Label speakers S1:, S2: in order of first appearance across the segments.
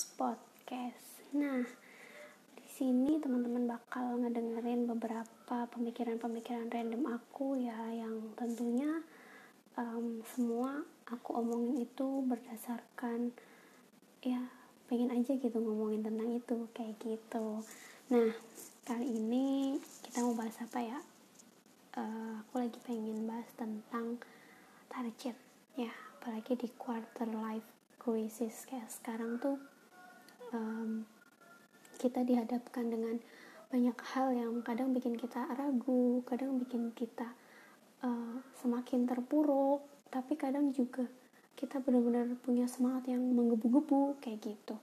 S1: Tips Podcast. Nah, di sini teman-teman bakal ngedengerin beberapa pemikiran-pemikiran random aku ya yang tentunya um, semua aku omongin itu berdasarkan ya pengen aja gitu ngomongin tentang itu kayak gitu. Nah, kali ini kita mau bahas apa ya? Uh, aku lagi pengen bahas tentang target ya, apalagi di quarter life krisis kayak sekarang tuh um, kita dihadapkan dengan banyak hal yang kadang bikin kita ragu, kadang bikin kita uh, semakin terpuruk, tapi kadang juga kita benar-benar punya semangat yang menggebu-gebu kayak gitu.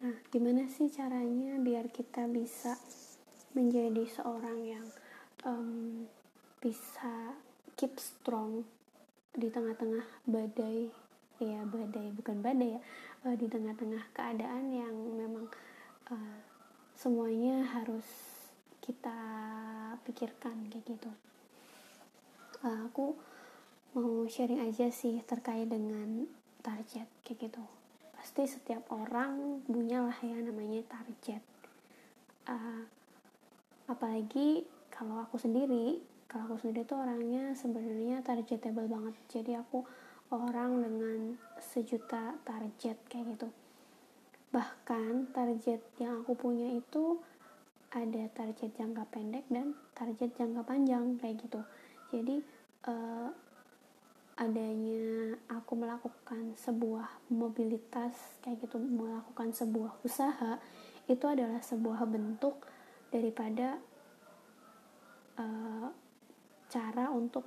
S1: Nah, gimana sih caranya biar kita bisa menjadi seorang yang um, bisa keep strong di tengah-tengah badai ya badai bukan badai ya uh, di tengah-tengah keadaan yang memang uh, semuanya harus kita pikirkan kayak gitu. Uh, aku mau sharing aja sih terkait dengan target kayak gitu. Pasti setiap orang punya lah ya namanya target. Uh, apalagi kalau aku sendiri kalau aku sendiri tuh orangnya sebenarnya targetable banget. Jadi aku orang dengan sejuta target kayak gitu. Bahkan target yang aku punya itu ada target jangka pendek dan target jangka panjang kayak gitu. Jadi uh, adanya aku melakukan sebuah mobilitas kayak gitu melakukan sebuah usaha itu adalah sebuah bentuk daripada uh, cara untuk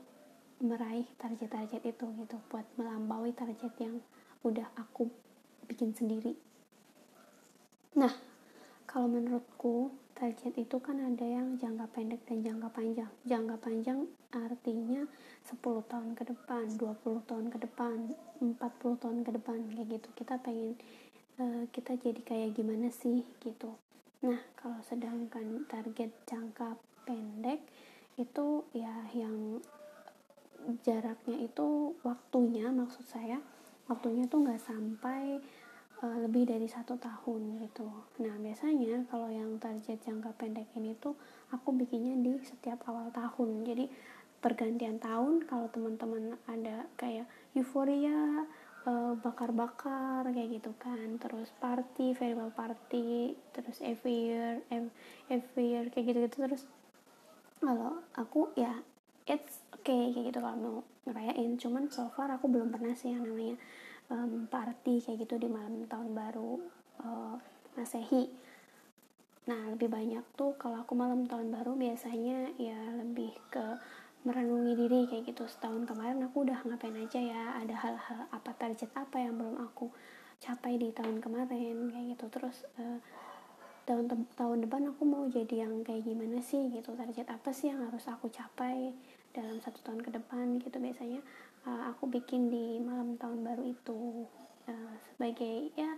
S1: meraih target-target itu gitu buat melampaui target yang udah aku bikin sendiri. Nah kalau menurutku target itu kan ada yang jangka pendek dan jangka panjang. Jangka panjang artinya 10 tahun ke depan 20 tahun ke depan 40 tahun ke depan kayak gitu. Kita pengen uh, kita jadi kayak gimana sih gitu. Nah kalau sedangkan target jangka pendek itu ya yang jaraknya itu waktunya maksud saya waktunya tuh nggak sampai uh, lebih dari satu tahun gitu. Nah biasanya kalau yang target jangka pendek ini tuh aku bikinnya di setiap awal tahun. Jadi pergantian tahun kalau teman-teman ada kayak euforia uh, bakar-bakar kayak gitu kan. Terus party farewell party terus every year every year kayak gitu-gitu terus. Kalau aku ya it's okay kayak gitu kalau mau ngerayain. Cuman so far aku belum pernah sih yang namanya um, party kayak gitu di malam tahun baru uh, masehi. Nah lebih banyak tuh kalau aku malam tahun baru biasanya ya lebih ke merenungi diri kayak gitu. Setahun kemarin aku udah ngapain aja ya ada hal-hal apa target apa yang belum aku capai di tahun kemarin kayak gitu. Terus uh, tahun tahun depan aku mau jadi yang kayak gimana sih gitu target apa sih yang harus aku capai dalam satu tahun ke depan gitu biasanya uh, aku bikin di malam tahun baru itu uh, sebagai ya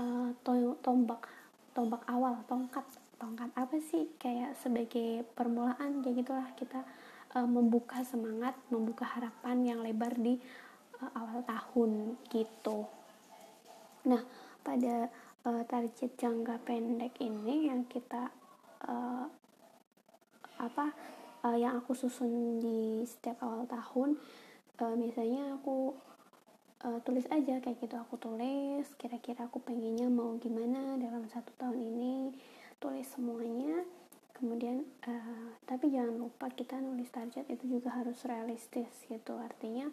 S1: uh, tombak tombak awal tongkat tongkat apa sih kayak sebagai permulaan kayak gitulah kita uh, membuka semangat membuka harapan yang lebar di uh, awal tahun gitu. Nah pada uh, target jangka pendek ini yang kita uh, apa uh, yang aku susun di setiap awal tahun uh, biasanya aku uh, tulis aja kayak gitu. Aku tulis kira-kira aku pengennya mau gimana dalam satu tahun ini tulis semuanya. Kemudian uh, tapi jangan lupa kita nulis target itu juga harus realistis gitu. Artinya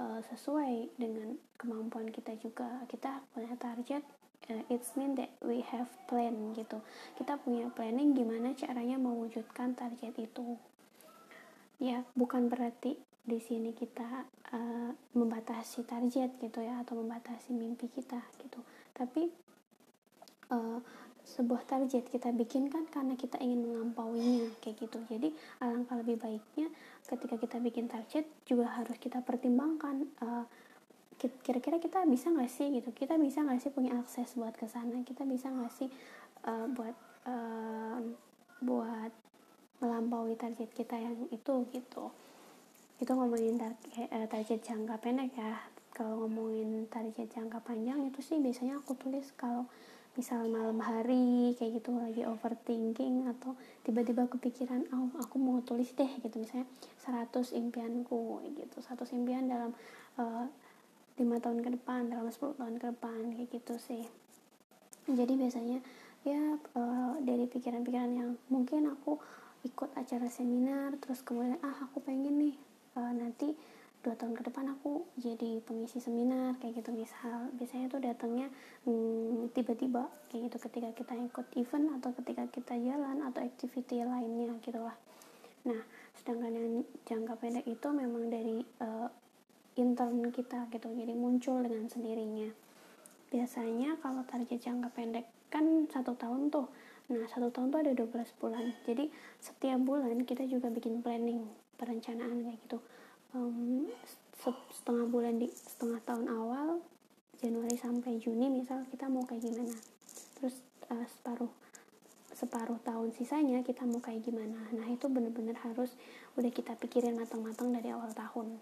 S1: uh, sesuai dengan kemampuan kita juga. Kita punya target uh, it's mean that we have plan gitu. Kita punya planning gimana caranya mewujudkan target itu ya bukan berarti di sini kita uh, membatasi target gitu ya atau membatasi mimpi kita gitu. Tapi uh, sebuah target kita bikin kan karena kita ingin mengampauinya kayak gitu. Jadi alangkah lebih baiknya ketika kita bikin target juga harus kita pertimbangkan uh, kira-kira kita bisa nggak sih gitu? Kita bisa nggak sih punya akses buat ke sana? Kita bisa nggak sih uh, buat uh, buat melampaui target kita yang itu gitu. Itu ngomongin target, eh, target jangka pendek ya. Kalau ngomongin target jangka panjang itu sih biasanya aku tulis kalau misal malam hari kayak gitu lagi overthinking atau tiba-tiba kepikiran oh aku mau tulis deh gitu. Misalnya 100 impianku gitu. 100 impian dalam uh, lima tahun ke depan dalam 10 tahun ke depan kayak gitu sih. Jadi biasanya ya uh, dari pikiran-pikiran yang mungkin aku ikut acara seminar terus kemudian ah aku pengen nih uh, nanti dua tahun ke depan aku jadi pengisi seminar kayak gitu. Misal biasanya tuh datangnya hmm, tiba-tiba kayak gitu ketika kita ikut event atau ketika kita jalan atau activity lainnya gitulah. Nah sedangkan yang jangka pendek itu memang dari uh, intern kita gitu. Jadi muncul dengan sendirinya. Biasanya kalau target jangka pendek kan satu tahun tuh nah satu tahun tuh ada 12 bulan. Jadi setiap bulan kita juga bikin planning perencanaan kayak gitu. Um, setengah bulan di setengah tahun awal Januari sampai Juni misal kita mau kayak gimana. Terus uh, separuh separuh tahun sisanya kita mau kayak gimana. Nah itu bener-bener harus udah kita pikirin matang-matang dari awal tahun.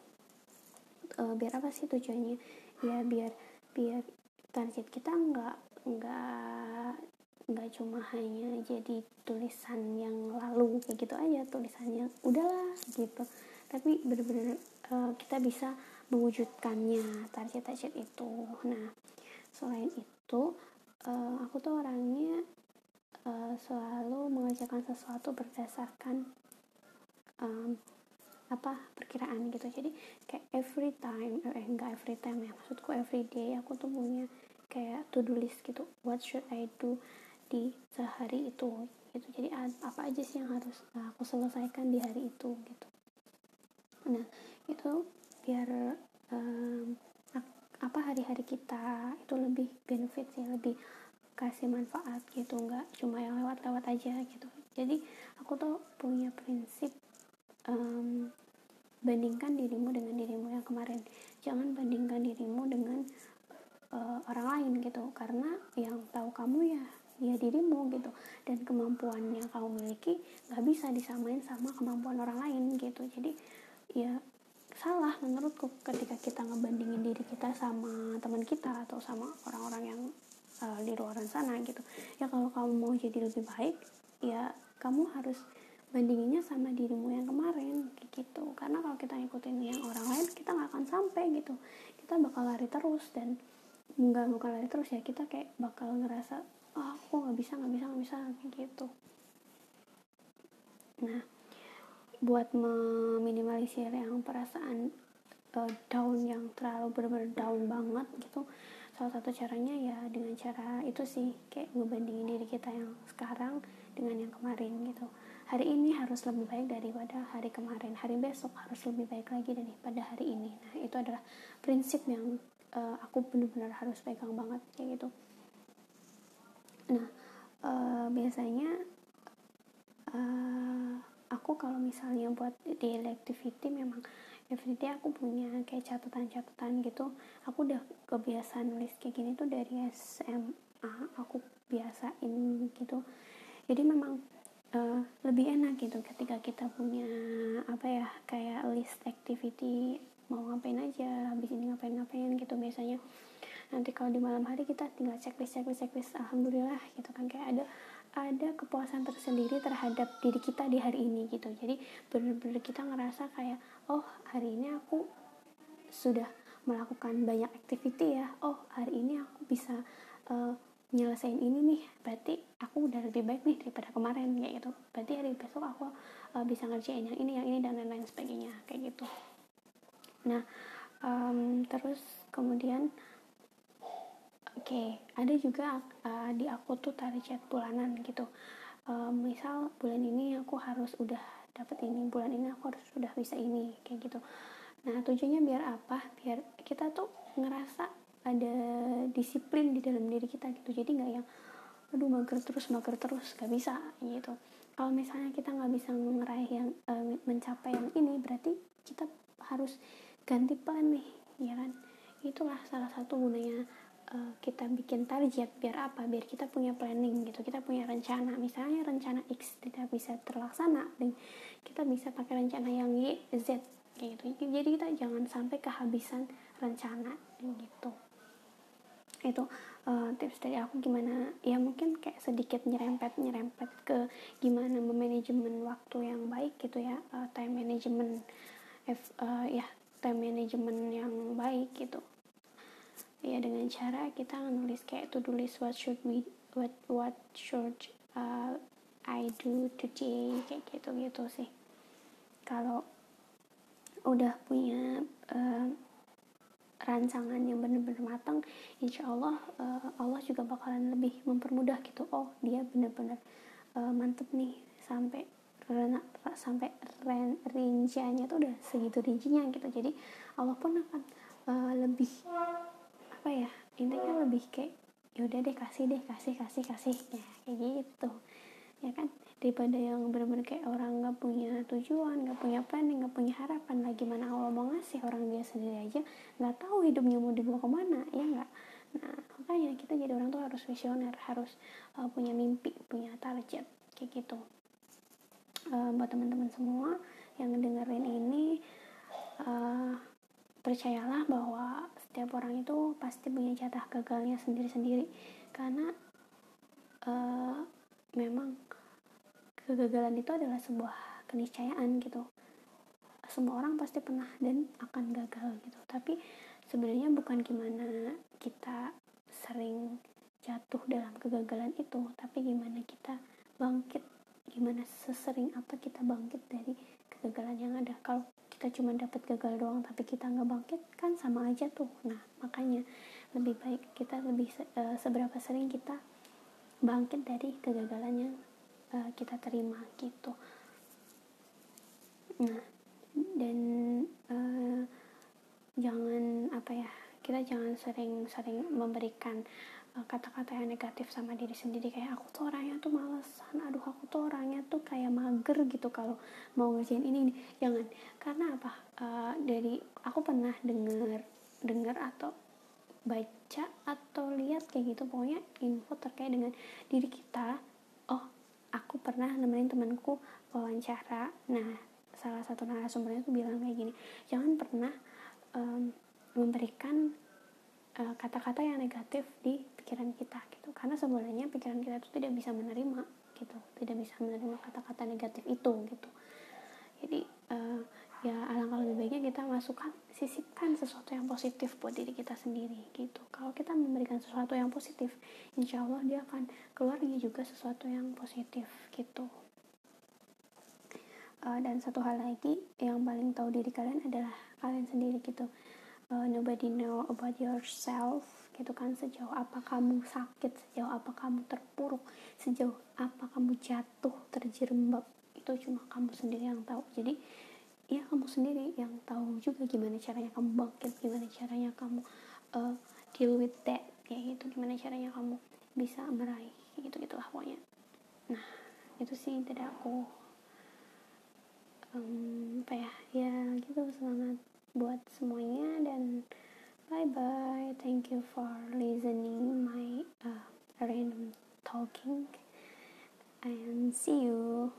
S1: Uh, biar apa sih tujuannya? Ya biar biar target kita nggak nggak nggak cuma hanya jadi tulisan yang lalu kayak gitu aja tulisannya udahlah gitu. Tapi benar-benar uh, kita bisa mewujudkannya target-target itu. Nah selain itu uh, aku tuh orangnya uh, selalu mengerjakan sesuatu berdasarkan um, apa perkiraan gitu. Jadi kayak every time eh enggak every time ya maksudku every day aku tuh punya kayak to do list gitu. What should I do di sehari itu gitu. Jadi apa aja sih yang harus aku selesaikan di hari itu gitu. Nah itu biar um, apa hari-hari kita itu lebih benefit sih lebih kasih manfaat gitu. Nggak cuma yang lewat-lewat aja gitu. Jadi aku tuh punya prinsip um, bandingkan dirimu dengan dirimu yang kemarin. Jangan bandingkan dirimu dengan uh, orang lain gitu. Karena yang tahu kamu ya ya dirimu gitu. Dan kemampuan yang kamu miliki nggak bisa disamain sama kemampuan orang lain gitu. Jadi ya salah menurutku ketika kita ngebandingin diri kita sama teman kita atau sama orang-orang yang uh, di luar sana gitu. Ya kalau kamu mau jadi lebih baik ya kamu harus bandinginnya sama dirimu yang kemarin gitu. Karena kalau kita ngikutin yang orang lain kita nggak akan sampai gitu. Kita bakal lari terus dan nggak bukan lari terus ya kita kayak bakal ngerasa oh aku nggak bisa nggak bisa nggak bisa kayak gitu. Nah buat meminimalisir yang perasaan uh, down yang terlalu benar-benar down banget gitu salah satu caranya ya dengan cara itu sih kayak ngebandingin diri kita yang sekarang dengan yang kemarin gitu. Hari ini harus lebih baik daripada hari kemarin. Hari besok harus lebih baik lagi daripada hari ini. Nah itu adalah prinsip yang uh, aku benar-benar harus pegang banget kayak gitu nah uh, biasanya uh, aku kalau misalnya buat daily activity memang everyday aku punya kayak catatan-catatan gitu. Aku udah kebiasaan nulis kayak gini tuh dari SMA aku biasain gitu. Jadi memang uh, lebih enak gitu ketika kita punya apa ya kayak list activity mau ngapain aja habis ini ngapain ngapain gitu biasanya nanti kalau di malam hari kita tinggal checklist checklist checklist. Alhamdulillah gitu kan. Kayak ada ada kepuasan tersendiri terhadap diri kita di hari ini gitu. Jadi benar-benar kita ngerasa kayak oh hari ini aku sudah melakukan banyak activity ya. Oh hari ini aku bisa uh, nyelesain ini nih. Berarti aku udah lebih baik nih daripada kemarin kayak gitu. Berarti hari besok aku uh, bisa ngerjain yang ini yang ini dan lain-lain sebagainya kayak gitu. Nah um, terus kemudian Oke, okay, ada juga uh, di aku tuh target bulanan gitu. Uh, misal bulan ini aku harus udah dapet ini, bulan ini aku harus sudah bisa ini, kayak gitu. Nah tujuannya biar apa? Biar kita tuh ngerasa ada disiplin di dalam diri kita gitu. Jadi nggak yang aduh mager terus mager terus nggak bisa gitu. Kalau misalnya kita nggak bisa ngeraih yang uh, mencapai yang ini, berarti kita harus ganti plan nih, ya kan? Itulah salah satu gunanya uh, kita bikin target biar apa? Biar kita punya planning gitu kita punya rencana. Misalnya rencana X tidak bisa terlaksana dan kita bisa pakai rencana yang Y Z kayak gitu. Jadi kita jangan sampai kehabisan rencana gitu. Itu uh, tips dari aku gimana ya mungkin kayak sedikit nyerempet nyerempet ke gimana memanajemen waktu yang baik gitu ya uh, time management uh, ya time management yang baik gitu ya dengan cara kita nulis kayak to do list what should we what what should uh, I do today kayak gitu gitu sih. Kalau udah punya uh, rancangan yang benar-benar matang insya Allah uh, Allah juga bakalan lebih mempermudah gitu. Oh dia benar-benar uh, mantep nih sampai rena, sampai ren, rinciannya tuh udah segitu rincinya gitu. Jadi Allah pun akan uh, lebih apa ya intinya lebih kayak yaudah deh kasih deh kasih kasih kasih. Ya kayak gitu. Ya kan? Daripada yang bener-bener kayak orang nggak punya tujuan nggak punya planning nggak punya harapan lagi mana Allah mau ngasih orang dia sendiri aja nggak tahu hidupnya mau dibawa ke mana ya nggak? Nah makanya kita jadi orang tuh harus visioner harus uh, punya mimpi punya target kayak gitu. Uh, buat teman-teman semua yang dengerin ini uh, percayalah bahwa setiap orang itu pasti punya jatah gagalnya sendiri-sendiri. Karena uh, memang kegagalan itu adalah sebuah keniscayaan gitu. Semua orang pasti pernah dan akan gagal gitu. Tapi sebenarnya bukan gimana kita sering jatuh dalam kegagalan itu tapi gimana kita bangkit gimana sesering apa kita bangkit dari kegagalan yang ada. Kalau kita cuma dapat gagal doang tapi kita nggak bangkit kan sama aja tuh. Nah makanya lebih baik kita lebih uh, seberapa sering kita bangkit dari kegagalan yang uh, kita terima gitu. Nah dan uh, jangan apa ya kita jangan sering-sering memberikan kata-kata uh, yang negatif sama diri sendiri. Kayak aku tuh orangnya tuh malesan. Aduh aku tuh orangnya tuh kayak mager gitu kalau mau ngerjain ini, ini. jangan. Karena apa? Uh, dari aku pernah denger denger atau baca atau lihat kayak gitu. Pokoknya info terkait dengan diri kita. Oh aku pernah nemenin temanku wawancara. Nah salah satu narasumbernya tuh bilang kayak gini jangan pernah um, memberikan kata kata-kata yang negatif di pikiran kita gitu. Karena sebenarnya pikiran kita itu tidak bisa menerima gitu. Tidak bisa menerima kata-kata negatif itu gitu. Jadi uh, ya alangkah lebih baiknya kita masukkan sisipkan sesuatu yang positif buat diri kita sendiri gitu. Kalau kita memberikan sesuatu yang positif insya Allah dia akan keluarnya juga sesuatu yang positif gitu. Uh, dan satu hal lagi yang paling tahu diri kalian adalah kalian sendiri gitu uh, nobody know about yourself gitu kan. Sejauh apa kamu sakit sejauh apa kamu terpuruk sejauh apa kamu jatuh terjerembab. Itu cuma kamu sendiri yang tahu. Jadi ya kamu sendiri yang tahu juga gimana caranya kamu bangkit gimana caranya kamu uh, deal with that kayak gitu. Gimana caranya kamu bisa meraih gitu gitulah pokoknya. Nah itu sih tidak aku. Um, apa ya? Ya gitu semangat buat semuanya dan bye bye thank you for listening my uh, random talking and see you.